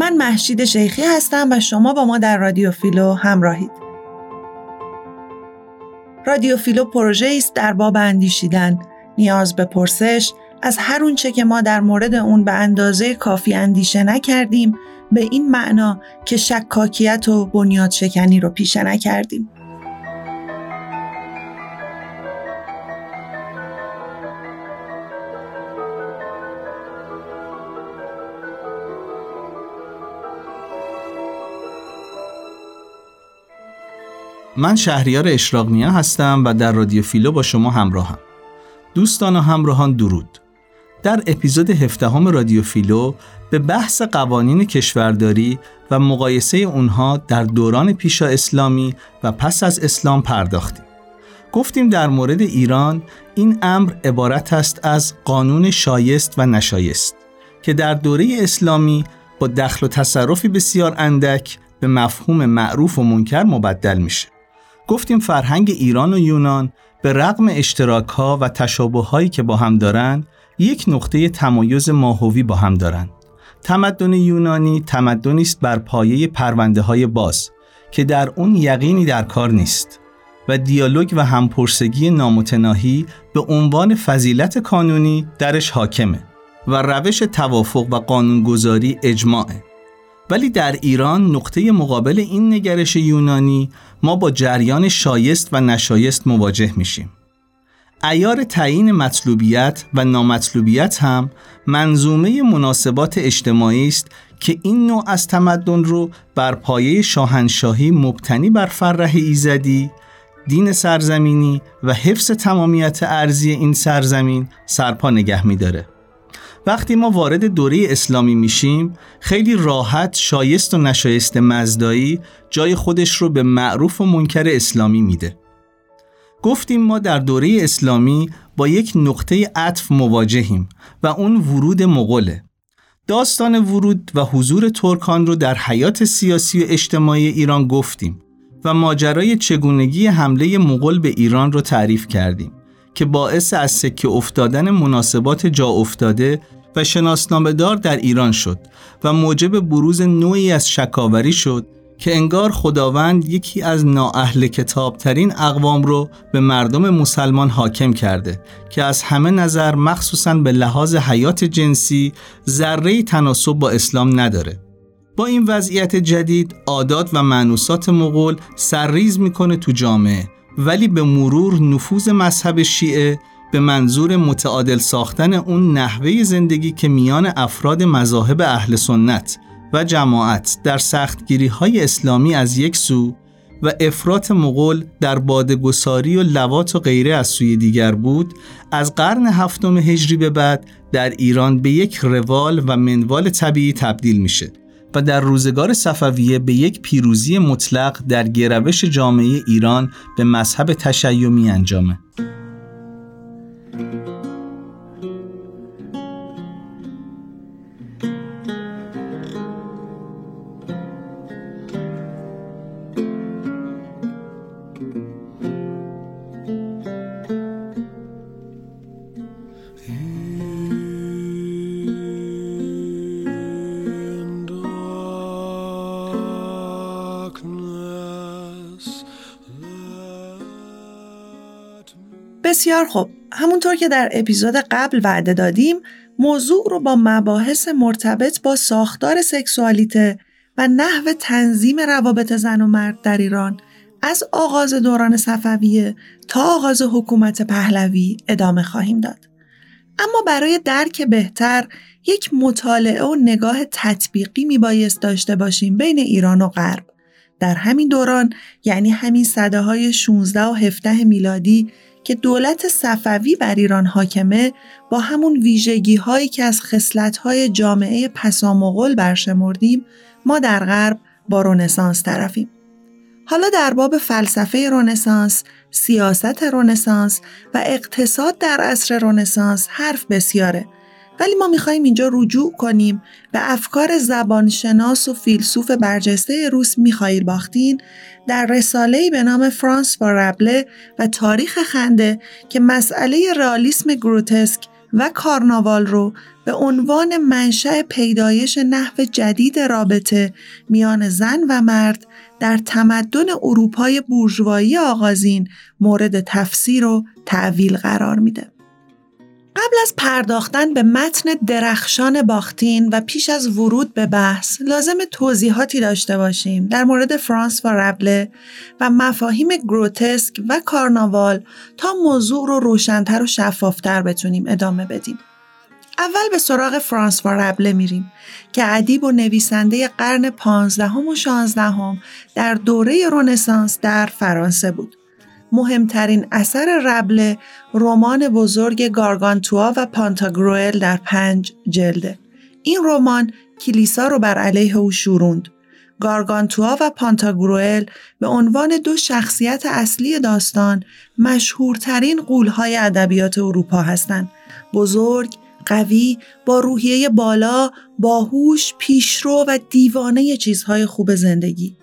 من محشید شیخی هستم و شما با ما در رادیو فیلو همراهید. رادیو فیلو پروژه است در باب اندیشیدن، نیاز به پرسش، از هر اونچه که ما در مورد اون به اندازه کافی اندیشه نکردیم به این معنا که شکاکیت و بنیاد شکنی رو پیشه نکردیم. من شهریار اشراقنیا هستم و در رادیو فیلو با شما همراهم. دوستان و همراهان درود. در اپیزود هفدهم رادیو فیلو به بحث قوانین کشورداری و مقایسه اونها در دوران پیشا اسلامی و پس از اسلام پرداختیم. گفتیم در مورد ایران این امر عبارت است از قانون شایست و نشایست که در دوره اسلامی با دخل و تصرفی بسیار اندک به مفهوم معروف و منکر مبدل میشه. گفتیم فرهنگ ایران و یونان به رغم اشتراک ها و تشابه هایی که با هم دارند یک نقطه تمایز ماهوی با هم دارند. تمدن یونانی تمدنی است بر پایه پرونده های باز که در اون یقینی در کار نیست و دیالوگ و همپرسگی نامتناهی به عنوان فضیلت کانونی درش حاکمه و روش توافق و قانونگذاری اجماعه ولی در ایران نقطه مقابل این نگرش یونانی ما با جریان شایست و نشایست مواجه میشیم. ایار تعیین مطلوبیت و نامطلوبیت هم منظومه مناسبات اجتماعی است که این نوع از تمدن رو بر پایه شاهنشاهی مبتنی بر فرح ایزدی، دین سرزمینی و حفظ تمامیت ارزی این سرزمین سرپا نگه میداره. وقتی ما وارد دوره اسلامی میشیم خیلی راحت شایست و نشایست مزدایی جای خودش رو به معروف و منکر اسلامی میده. گفتیم ما در دوره اسلامی با یک نقطه عطف مواجهیم و اون ورود مغوله. داستان ورود و حضور ترکان رو در حیات سیاسی و اجتماعی ایران گفتیم و ماجرای چگونگی حمله مغول به ایران رو تعریف کردیم که باعث از سکه افتادن مناسبات جا افتاده و شناسنامهدار در ایران شد و موجب بروز نوعی از شکاوری شد که انگار خداوند یکی از نااهل کتابترین اقوام رو به مردم مسلمان حاکم کرده که از همه نظر مخصوصا به لحاظ حیات جنسی ذره تناسب با اسلام نداره. با این وضعیت جدید عادات و معنوسات مغول سرریز می‌کنه تو جامعه ولی به مرور نفوذ مذهب شیعه به منظور متعادل ساختن اون نحوه زندگی که میان افراد مذاهب اهل سنت و جماعت در سختگیری های اسلامی از یک سو و افراط مغول در بادگساری و لوات و غیره از سوی دیگر بود از قرن هفتم هجری به بعد در ایران به یک روال و منوال طبیعی تبدیل میشه و در روزگار صفویه به یک پیروزی مطلق در گروش جامعه ایران به مذهب تشیمی انجامه. بسیار خوب همونطور که در اپیزود قبل وعده دادیم موضوع رو با مباحث مرتبط با ساختار سکسوالیته و نحو تنظیم روابط زن و مرد در ایران از آغاز دوران صفویه تا آغاز حکومت پهلوی ادامه خواهیم داد. اما برای درک بهتر یک مطالعه و نگاه تطبیقی میبایست داشته باشیم بین ایران و غرب. در همین دوران یعنی همین صده های 16 و 17 میلادی که دولت صفوی بر ایران حاکمه با همون ویژگی هایی که از خصلت های جامعه پسامغول برشمردیم ما در غرب با رونسانس طرفیم. حالا در باب فلسفه رونسانس، سیاست رونسانس و اقتصاد در عصر رونسانس حرف بسیاره ولی ما می‌خوایم اینجا رجوع کنیم به افکار زبانشناس و فیلسوف برجسته روس میخائیل باختین در رساله‌ای به نام فرانس و ربله و تاریخ خنده که مسئله رئالیسم گروتسک و کارناوال رو به عنوان منشأ پیدایش نحو جدید رابطه میان زن و مرد در تمدن اروپای بورژوایی آغازین مورد تفسیر و تعویل قرار میده. قبل از پرداختن به متن درخشان باختین و پیش از ورود به بحث لازم توضیحاتی داشته باشیم در مورد فرانس و ربله و مفاهیم گروتسک و کارناوال تا موضوع رو روشنتر و شفافتر بتونیم ادامه بدیم. اول به سراغ فرانس و ربله میریم که ادیب و نویسنده قرن پانزدهم و شانزدهم در دوره رونسانس در فرانسه بود. مهمترین اثر ربله رمان بزرگ گارگانتوا و پانتاگروئل در پنج جلده. این رمان کلیسا رو بر علیه او شوروند. گارگانتوا و پانتاگروئل به عنوان دو شخصیت اصلی داستان مشهورترین قولهای ادبیات اروپا هستند. بزرگ، قوی، با روحیه بالا، باهوش، پیشرو و دیوانه چیزهای خوب زندگی.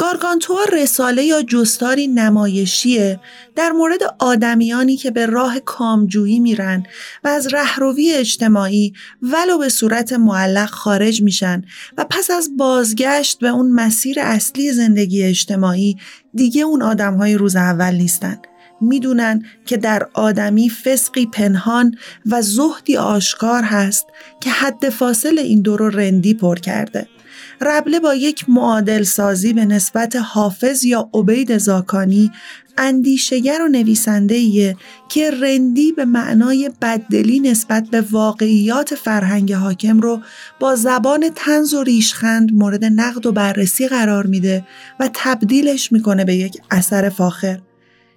گارگانتوا رساله یا جستاری نمایشیه در مورد آدمیانی که به راه کامجویی میرن و از رهروی اجتماعی ولو به صورت معلق خارج میشن و پس از بازگشت به اون مسیر اصلی زندگی اجتماعی دیگه اون آدمهای روز اول نیستن. می‌دونن که در آدمی فسقی پنهان و زهدی آشکار هست که حد فاصل این دو رو رندی پر کرده. ربله با یک معادل سازی به نسبت حافظ یا عبید زاکانی اندیشگر و نویسنده که رندی به معنای بددلی نسبت به واقعیات فرهنگ حاکم رو با زبان تنز و ریشخند مورد نقد و بررسی قرار میده و تبدیلش می‌کنه به یک اثر فاخر.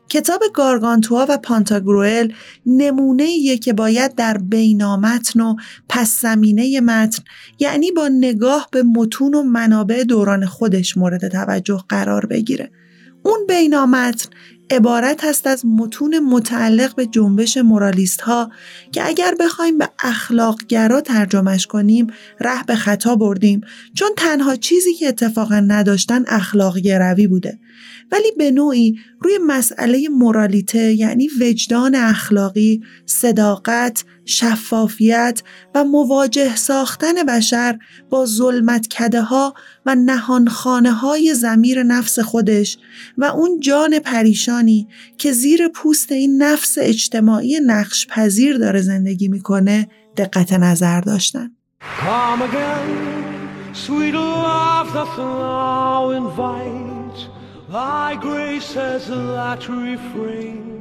کتاب گارگانتوا و پانتاگروئل نمونه که باید در بینامتن و پس زمینه متن یعنی با نگاه به متون و منابع دوران خودش مورد توجه قرار بگیره. اون بینامتن عبارت هست از متون متعلق به جنبش مورالیست ها که اگر بخوایم به اخلاقگرا ترجمش کنیم ره به خطا بردیم چون تنها چیزی که اتفاقا نداشتن اخلاق گروی بوده. ولی به نوعی روی مسئله مورالیته یعنی وجدان اخلاقی، صداقت، شفافیت و مواجه ساختن بشر با ظلمت کده ها و نهانخانه های زمیر نفس خودش و اون جان پریشانی که زیر پوست این نفس اجتماعی نقش پذیر داره زندگی می‌کنه دقت نظر داشتن. Thy grace has that refrain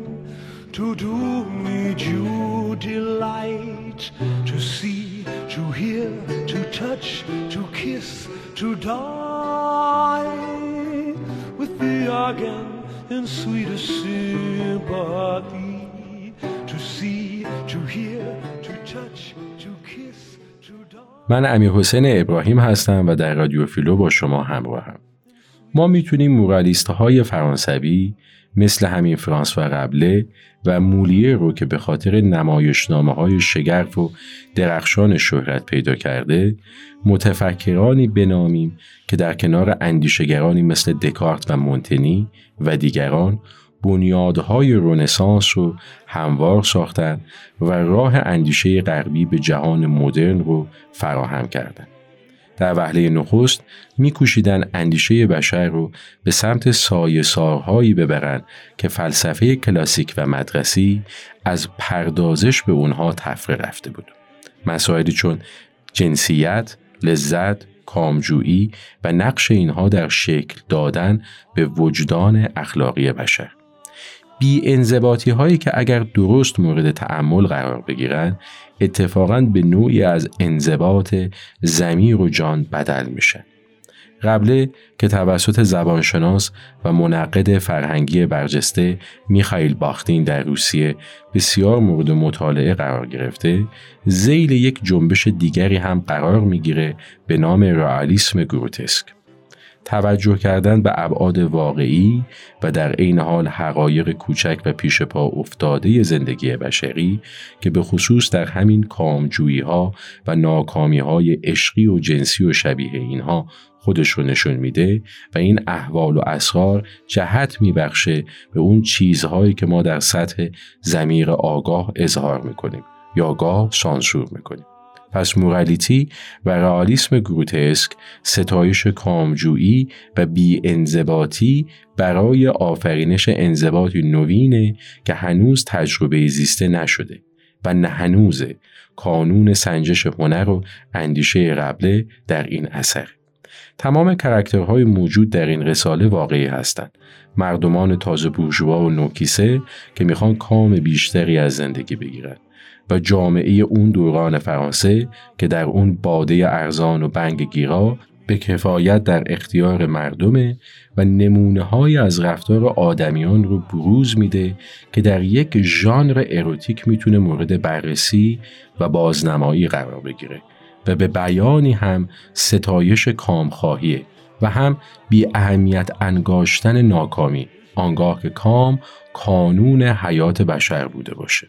to do me due delight to see, to hear, to touch, to kiss, to die with thee again in sweetest sympathy to see, to hear, to touch, to kiss, to die من امیر حسین ابراهیم هستم و در رادیو فیلو با شما همراهم. ما می‌تونیم مورالیست های فرانسوی مثل همین فرانس و قبله و مولیه رو که به خاطر نمایشنامه های شگرف و درخشان شهرت پیدا کرده متفکرانی بنامیم که در کنار اندیشگرانی مثل دکارت و مونتنی و دیگران بنیادهای رونسانس رو هموار ساختند و راه اندیشه غربی به جهان مدرن رو فراهم کردند. در وهله نخست میکوشیدن اندیشه بشر رو به سمت سایه سارهایی ببرن که فلسفه کلاسیک و مدرسی از پردازش به اونها تفره رفته بود. مسائلی چون جنسیت، لذت، کامجویی و نقش اینها در شکل دادن به وجدان اخلاقی بشر. بی انضباطی هایی که اگر درست مورد تعمل قرار بگیرند اتفاقا به نوعی از انضباط زمیر و جان بدل میشه. قبله که توسط زبانشناس و منقد فرهنگی برجسته میخائیل باختین در روسیه بسیار مورد مطالعه قرار گرفته زیل یک جنبش دیگری هم قرار می‌گیره به نام رئالیسم گروتسک توجه کردن به ابعاد واقعی و در عین حال حقایق کوچک و پیش پا افتاده زندگی بشری که به خصوص در همین کامجویی ها و ناکامی های عشقی و جنسی و شبیه اینها خودش رو نشون میده و این احوال و اسرار جهت میبخشه به اون چیزهایی که ما در سطح زمیر آگاه اظهار می‌کنیم یا گاه سانسور می‌کنیم. پس مورالیتی و رئالیسم گروتسک ستایش کامجویی و بی انضباطی برای آفرینش انضباطی نوینه که هنوز تجربه زیسته نشده و نه هنوز کانون سنجش هنر و اندیشه قبله در این اثر. تمام کرکترهای موجود در این رساله واقعی هستند. مردمان تازه بورژوا و نوکیسه که می‌خوان کام بیشتری از زندگی بگیرند. و جامعه اون دوران فرانسه که در اون باده ارزان و بنگ گیرا به کفایت در اختیار مردمه و نمونه های از رفتار آدمیان رو بروز میده که در یک ژانر اروتیک می‌تونه مورد بررسی و بازنمایی قرار بگیره و به بیانی هم ستایش کامخواهیه و هم بی اهمیت انگاشتن ناکامی آنگاه که کام کانون حیات بشر بوده باشه.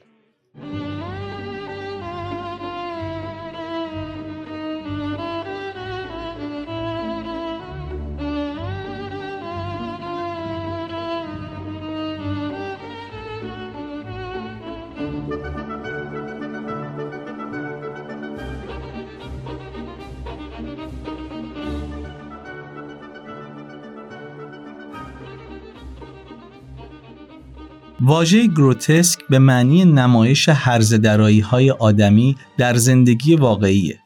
واژه گروتسک به معنی نمایش هرز های آدمی در زندگی واقعیه.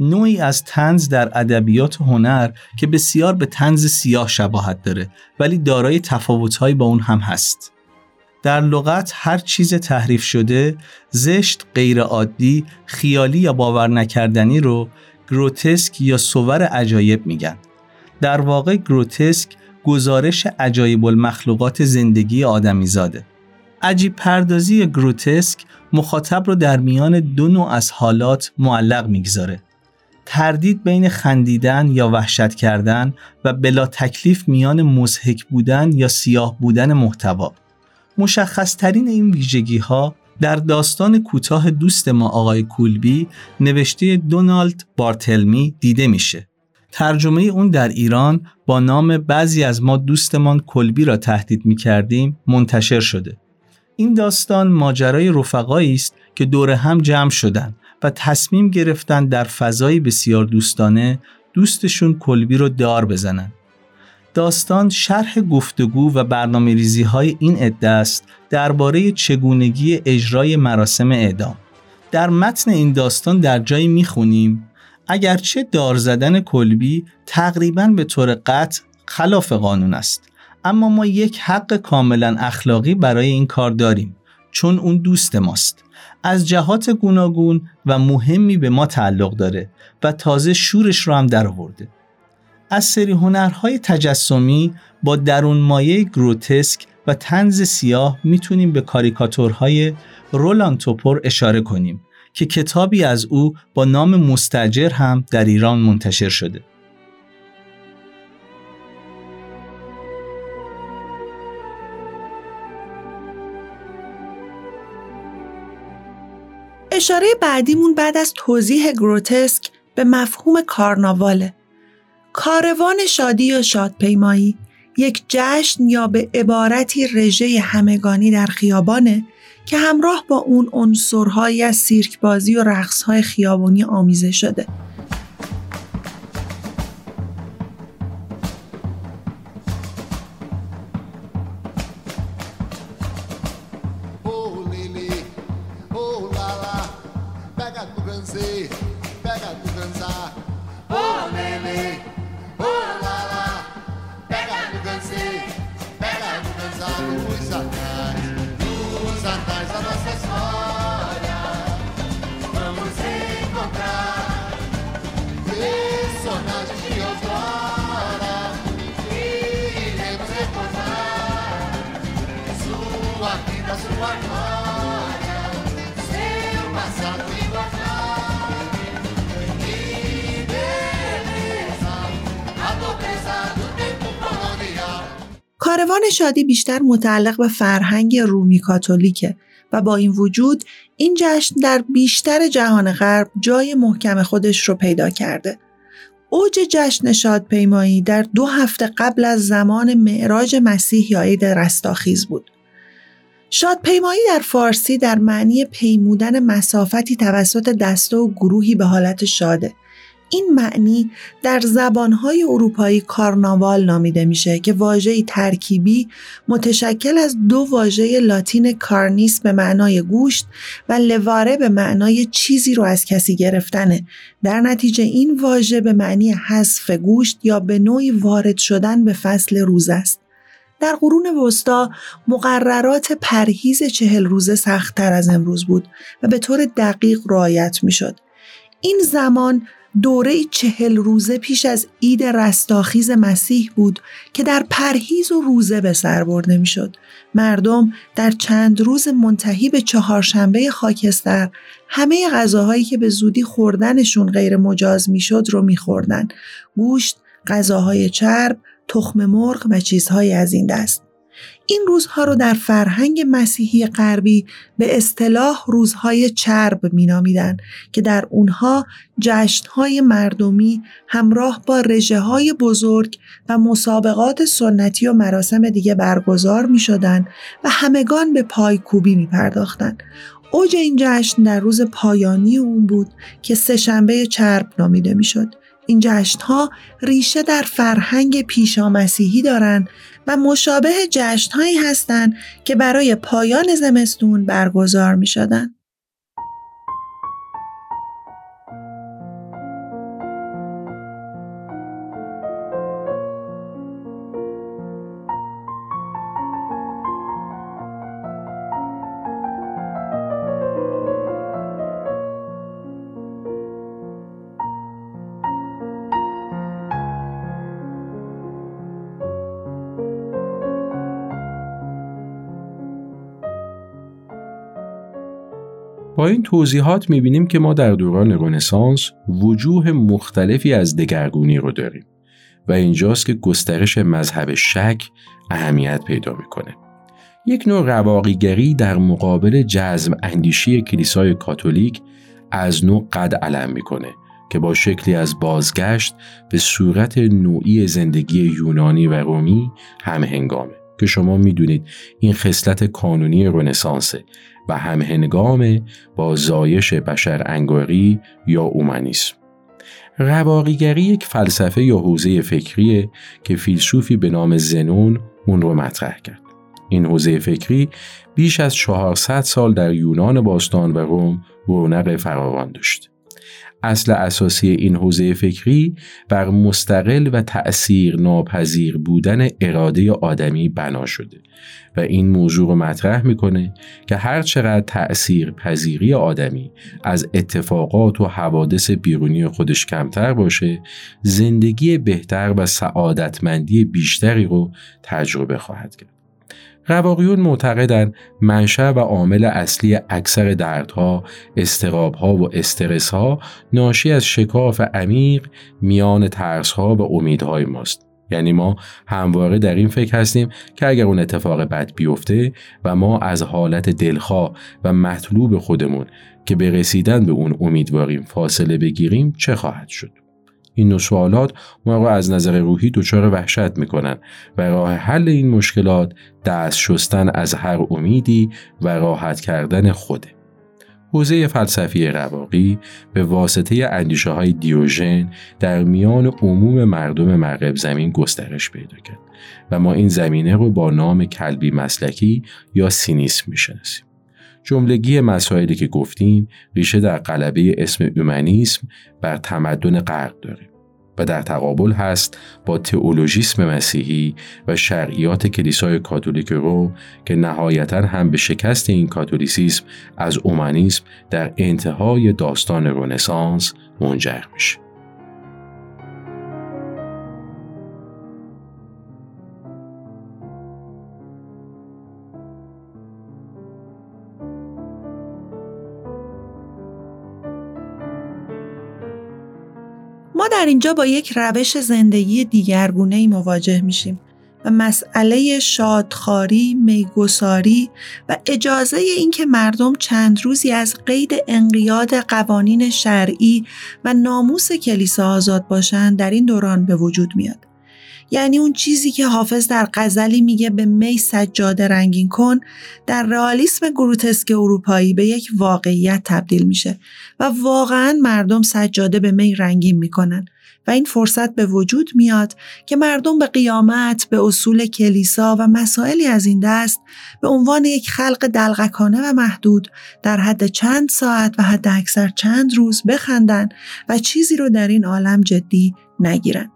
نوعی از تنز در ادبیات هنر که بسیار به تنز سیاه شباهت داره ولی دارای تفاوتهایی با اون هم هست. در لغت هر چیز تحریف شده، زشت، غیرعادی، خیالی یا باور نکردنی رو گروتسک یا سوور عجایب میگن. در واقع گروتسک گزارش عجایب المخلوقات زندگی آدمیزاده. عجیب پردازی گروتسک مخاطب رو در میان دو نوع از حالات معلق می‌گذاره. تردید بین خندیدن یا وحشت کردن و بلا تکلیف میان مزهک بودن یا سیاه بودن محتوا. مشخص ترین این ویژگی ها در داستان کوتاه دوست ما آقای کولبی نوشته دونالد بارتلمی دیده میشه. ترجمه اون در ایران با نام بعضی از ما دوستمان کلبی را تهدید می کردیم منتشر شده. این داستان ماجرای رفقایی است که دور هم جمع شدن و تصمیم گرفتن در فضایی بسیار دوستانه دوستشون کلبی رو دار بزنن. داستان شرح گفتگو و برنامه ریزی های این عده است درباره چگونگی اجرای مراسم اعدام. در متن این داستان در جایی می‌خونیم اگرچه دار زدن کلبی تقریبا به طور قطع خلاف قانون است اما ما یک حق کاملا اخلاقی برای این کار داریم چون اون دوست ماست. از جهات گوناگون و مهمی به ما تعلق داره و تازه شورش رو هم در آورده. از سری هنرهای تجسمی با درون مایه گروتسک و تنز سیاه می‌تونیم به کاریکاتورهای رولان توپور اشاره کنیم. که کتابی از او با نام مستجر هم در ایران منتشر شده. اشاره بعدیمون بعد از توضیح گروتسک به مفهوم کارناواله. کاروان شادی یا شادپیمایی یک جشن یا به عبارتی رژه همگانی در خیابانه که همراه با اون عنصرهایی از سیرک بازی و رقصهای خیابانی آمیزه شده. کاروان شادی بیشتر متعلق به فرهنگ رومی کاتولیکه و با این وجود این جشن در بیشتر جهان غرب جای محکم خودش رو پیدا کرده. اوج جشن شادپیمایی در دو هفته قبل از زمان معراج مسیح یا عید رستاخیز بود. شادپیمایی در فارسی در معنی پیمودن مسافتی توسط دسته و گروهی به حالت شاده این معنی در زبانهای اروپایی کارناوال نامیده میشه که واژه‌ای ترکیبی متشکل از دو واژه لاتین کارنیس به معنای گوشت و لواره به معنای چیزی رو از کسی گرفتنه در نتیجه این واژه به معنی حذف گوشت یا به نوعی وارد شدن به فصل روز است در قرون وسطا مقررات پرهیز چهل روزه سختتر از امروز بود و به طور دقیق رعایت می‌شد. این زمان دوره چهل روزه پیش از عید رستاخیز مسیح بود که در پرهیز و روزه به سر برده می‌شد. مردم در چند روز منتهی به چهارشنبه خاکستر همه غذاهایی که به زودی خوردنشون غیر مجاز می‌شد رو میخوردن. گوشت، غذاهای چرب، تخم مرغ و چیزهایی از این دست. این روزها رو در فرهنگ مسیحی غربی به اصطلاح روزهای چرب مینامیدن که در اونها جشنهای مردمی همراه با رژه های بزرگ و مسابقات سنتی و مراسم دیگه برگزار می شدن و همگان به پایکوبی می پرداختن. اوج این جشن در روز پایانی اون بود که سهشنبه چرب نامیده می‌شد. این جشنها ریشه در فرهنگ پیشامسیحی دارند و مشابه جشنهایی هستند که برای پایان زمستون برگزار می شدن. با این توضیحات می‌بینیم که ما در دوران رنسانس وجوه مختلفی از دگرگونی رو داریم و اینجاست که گسترش مذهب شک اهمیت پیدا می‌کنه. یک نوع رواقیگری در مقابل جزم اندیشی کلیسای کاتولیک از نوع قد علم می‌کنه که با شکلی از بازگشت به صورت نوعی زندگی یونانی و رومی هم هنگامه که شما می‌دونید این خصلت کانونی رنسانسه و همهنگام با زایش بشر انگاری یا اومانیسم. رواقیگری یک فلسفه یا حوزه فکریه که فیلسوفی به نام زنون اون رو مطرح کرد. این حوزه فکری بیش از 400 سال در یونان باستان و روم رونق فراوان داشت. اصل اساسی این حوزه فکری بر مستقل و تأثیر ناپذیر بودن اراده آدمی بنا شده و این موضوع رو مطرح می‌کنه که هر چقدر تأثیر پذیری آدمی از اتفاقات و حوادث بیرونی خودش کمتر باشه زندگی بهتر و سعادتمندی بیشتری رو تجربه خواهد کرد. رواقیون معتقدند منشأ و عامل اصلی اکثر دردها، استرابها و استرسها ناشی از شکاف عمیق میان ترسها و امیدهای ماست. یعنی ما همواره در این فکر هستیم که اگر اون اتفاق بد بیفته و ما از حالت دلخواه و مطلوب خودمون که به رسیدن به اون امیدواریم فاصله بگیریم چه خواهد شد؟ این نوع سوالات ما را از نظر روحی دچار وحشت می‌کنن و راه حل این مشکلات دست شستن از هر امیدی و راحت کردن خوده. حوزه فلسفی رواقی به واسطه اندیشه های دیوژن در میان عموم مردم مغرب زمین گسترش پیدا کرد و ما این زمینه رو با نام کلبی مسلکی یا سینیسم می‌شناسیم. جملگی مسائلی که گفتیم ریشه در قلبه اسم اومانیسم بر تمدن غرب داره و در تقابل هست با تئولوژیسم مسیحی و شرعیات کلیسای کاتولیک روم که نهایتا هم به شکست این کاتولیسیسم از اومانیسم در انتهای داستان رنسانس منجر میشه. در اینجا با یک روش زندگی دیگرگونه ای مواجه میشیم و مسئله شادخاری، میگساری و اجازه اینکه مردم چند روزی از قید انقیاد قوانین شرعی و ناموس کلیسا آزاد باشند در این دوران به وجود میاد. یعنی اون چیزی که حافظ در غزلی میگه به می سجاده رنگین کن در رئالیسم گروتسک اروپایی به یک واقعیت تبدیل میشه و واقعا مردم سجاده به می رنگین می‌کنن و این فرصت به وجود میاد که مردم به قیامت به اصول کلیسا و مسائلی از این دست به عنوان یک خلق دلغکانه و محدود در حد چند ساعت و حد اکثر چند روز بخندن و چیزی رو در این عالم جدی نگیرن.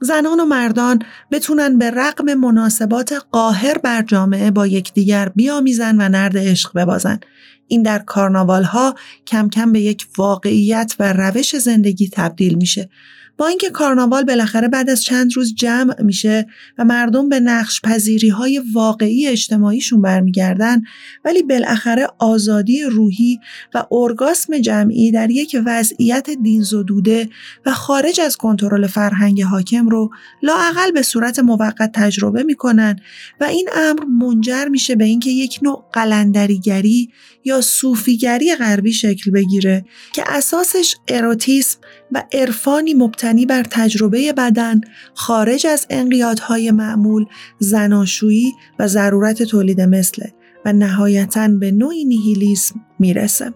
زنان و مردان بتونن به رقم مناسبات قاهر بر جامعه با یکدیگر بیامیزن و نرد عشق ببازن. این در کارناوال ها کم کم به یک واقعیت و روش زندگی تبدیل میشه با اینکه کارناوال بالاخره بعد از چند روز جمع میشه و مردم به نقش پذیری های واقعی اجتماعیشون برمیگردن ولی بالاخره آزادی روحی و ارگاسم جمعی در یک وضعیت دین زدوده و خارج از کنترل فرهنگ حاکم رو لاعقل به صورت موقت تجربه می‌کنن و این امر منجر میشه به اینکه یک نوع قلندریگری یا صوفیگری غربی شکل بگیره که اساسش اروتیسم و عرفانی مبتنی بر تجربه بدن خارج از انقیادهای معمول زناشویی و ضرورت تولید مثله و نهایتا به نوعی نیهیلیسم می‌رسه.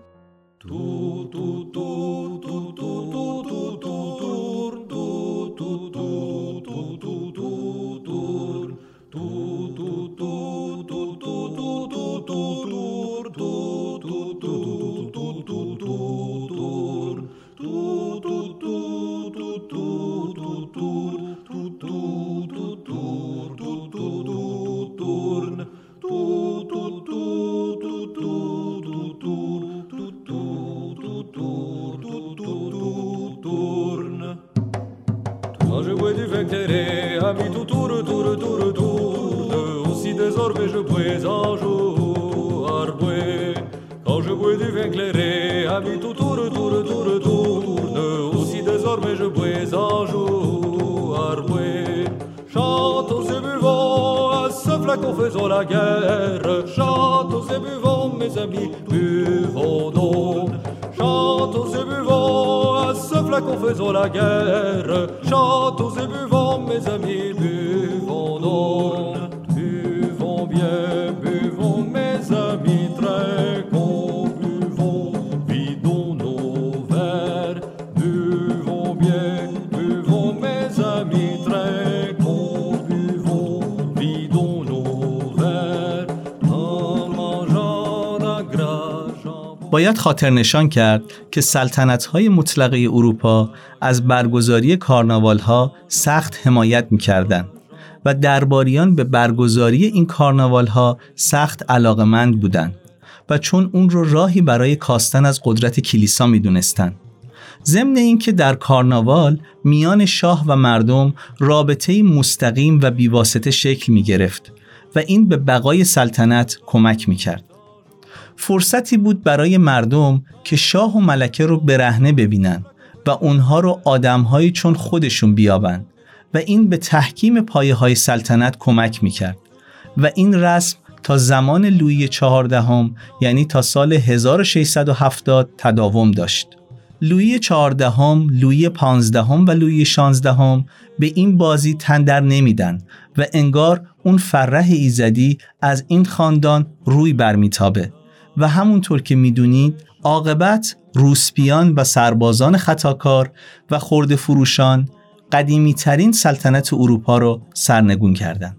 jouais, en jouais, quand je bois du vin clairé, habite tout tour, tour, tour, tourne, aussi désormais je bois, en jouais, chante aux buvons, à ce flacon faisons la guerre, chante aux buvons, mes amis, buvons donc, chante aux buvons, à ce flacon faisons la guerre, chante aux buvons, mes amis, buvons donc. باید خاطر نشان کرد که سلطنت های مطلقه اروپا از برگزاری کارناوال ها سخت حمایت می کردن و درباریان به برگزاری این کارناوال ها سخت علاقمند بودند و چون اون رو راهی برای کاستن از قدرت کلیسا می دونستن. ضمن اینکه در کارناوال میان شاه و مردم رابطه مستقیم و بیواسطه شکل می گرفت و این به بقای سلطنت کمک می کرد. فرصتی بود برای مردم که شاه و ملکه رو برهنه ببینن و اونها رو آدمهایی چون خودشون بیابند و این به تحکیم پایه های سلطنت کمک می‌کرد و این رسم تا زمان لویی چهاردهم یعنی تا سال 1670 تداوم داشت. لویی چهاردهم، لویی پانزدهم و لویی شانزدهم به این بازی تندر نمیدن و انگار اون فرح ایزدی از این خاندان روی برمیتابه و همونطور که می‌دونید عاقبت روسپیان و سربازان خطاکار و خورده فروشان قدیمی ترین سلطنت اروپا رو سرنگون کردند.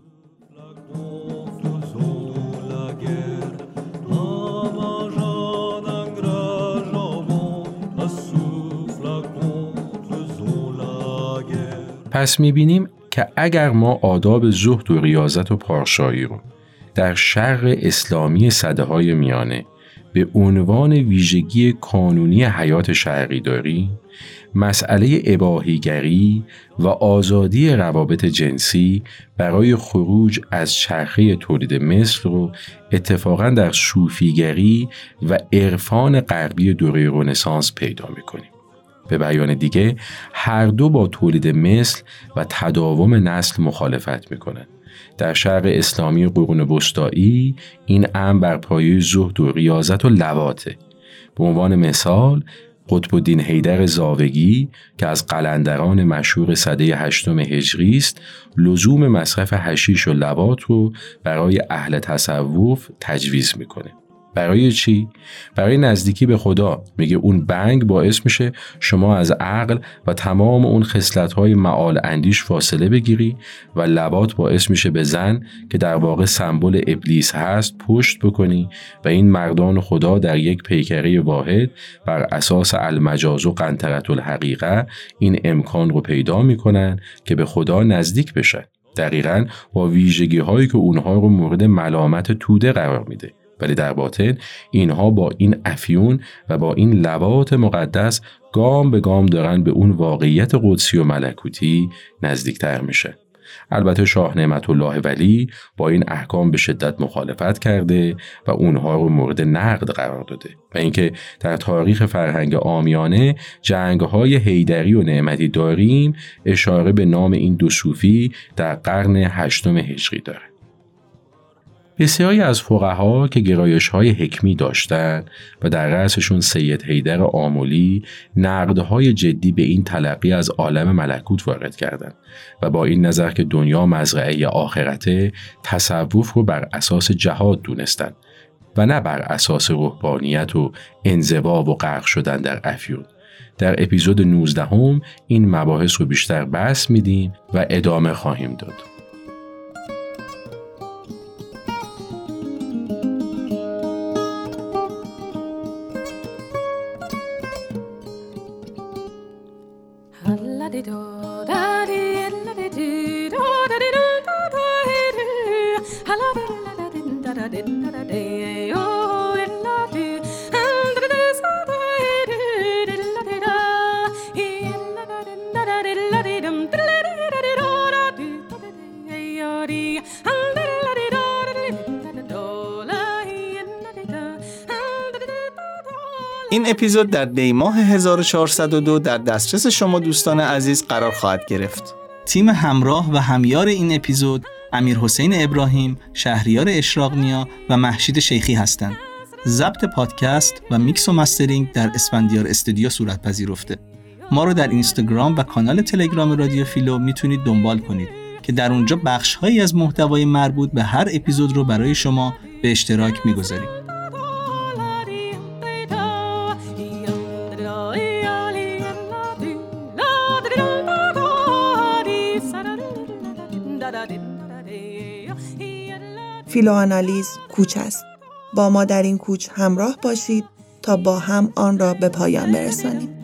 پس می‌بینیم که اگر ما آداب زهد و ریاضت و پارشایی رو در شرق اسلامی صده های میانه به عنوان ویژگی کانونی حیات شرقی داریم مسئله اباهیگری و آزادی روابط جنسی برای خروج از چرخه تولید مثل رو اتفاقا در صوفیگری و عرفان غربی دوره رنسانس پیدا می‌کنیم. به بیان دیگه هر دو با تولید مثل و تداوم نسل مخالفت می‌کنند. در شرق اسلامی قرون وسطایی این امر بر پایه زهد و ریاضت و لواته به عنوان مثال قطب الدین حیدر زاوگی که از قلندران مشهور صده هشتم هجری است لزوم مصرف هشیش و لبات رو برای اهل تصوف تجویز می‌کنه برای چی؟ برای نزدیکی به خدا. میگه اون بنگ باعث میشه شما از عقل و تمام اون خصلت‌های معال اندیش فاصله بگیری و لبات باعث میشه به زن که در واقع سمبل ابلیس هست پشت بکنی و این مردان خدا در یک پیکره واحد بر اساس المجاز و قنطرت الحقیقه این امکان رو پیدا می‌کنن که به خدا نزدیک بشن. دقیقا با ویژگی هایی که اونها رو مورد ملامت توده قرار میده. ولی در باطن اینها با این افیون و با این لبات مقدس گام به گام دارن به اون واقعیت قدسی و ملکوتی نزدیکتر میشه. البته شاه نعمت الله ولی با این احکام به شدت مخالفت کرده و اونها رو مورد نقد قرار داده و اینکه در تاریخ فرهنگ آمیانه جنگ های هیدری و نعمتی داریم اشاره به نام این دو صوفی در قرن هشتم هجری داره بسیاری از فقها که گرایش های حکمی داشتند و در رأسشون سید حیدر آمولی نقدهای جدی به این تلقی از عالم ملکوت وارد کردند و با این نظر که دنیا مزرعه آخرته تصوف رو بر اساس جهاد دونستند و نه بر اساس روحانیت و انزوا و غرق شدن در افیون در اپیزود 19 هم این مباحث رو بیشتر بحث میدیم و ادامه خواهیم داد. این اپیزود در دیماه 1402 در دسترس شما دوستان عزیز قرار خواهد گرفت. تیم همراه و همیار این اپیزود امیر حسین ابراهیم، شهریار اشراقنیا و مهشید شیخی هستند. ضبط پادکست و میکس و mastering در اسفندیار استودیو صورت پذیرفته. ما رو در اینستاگرام و کانال تلگرام رادیو فیلو می‌تونید دنبال کنید که در اونجا بخش هایی از محتوای مربوط به هر اپیزود رو برای شما به اشتراک می‌گذاریم. فیلوآنالیز کوچ است. با ما در این کوچ همراه باشید تا با هم آن را به پایان برسانیم.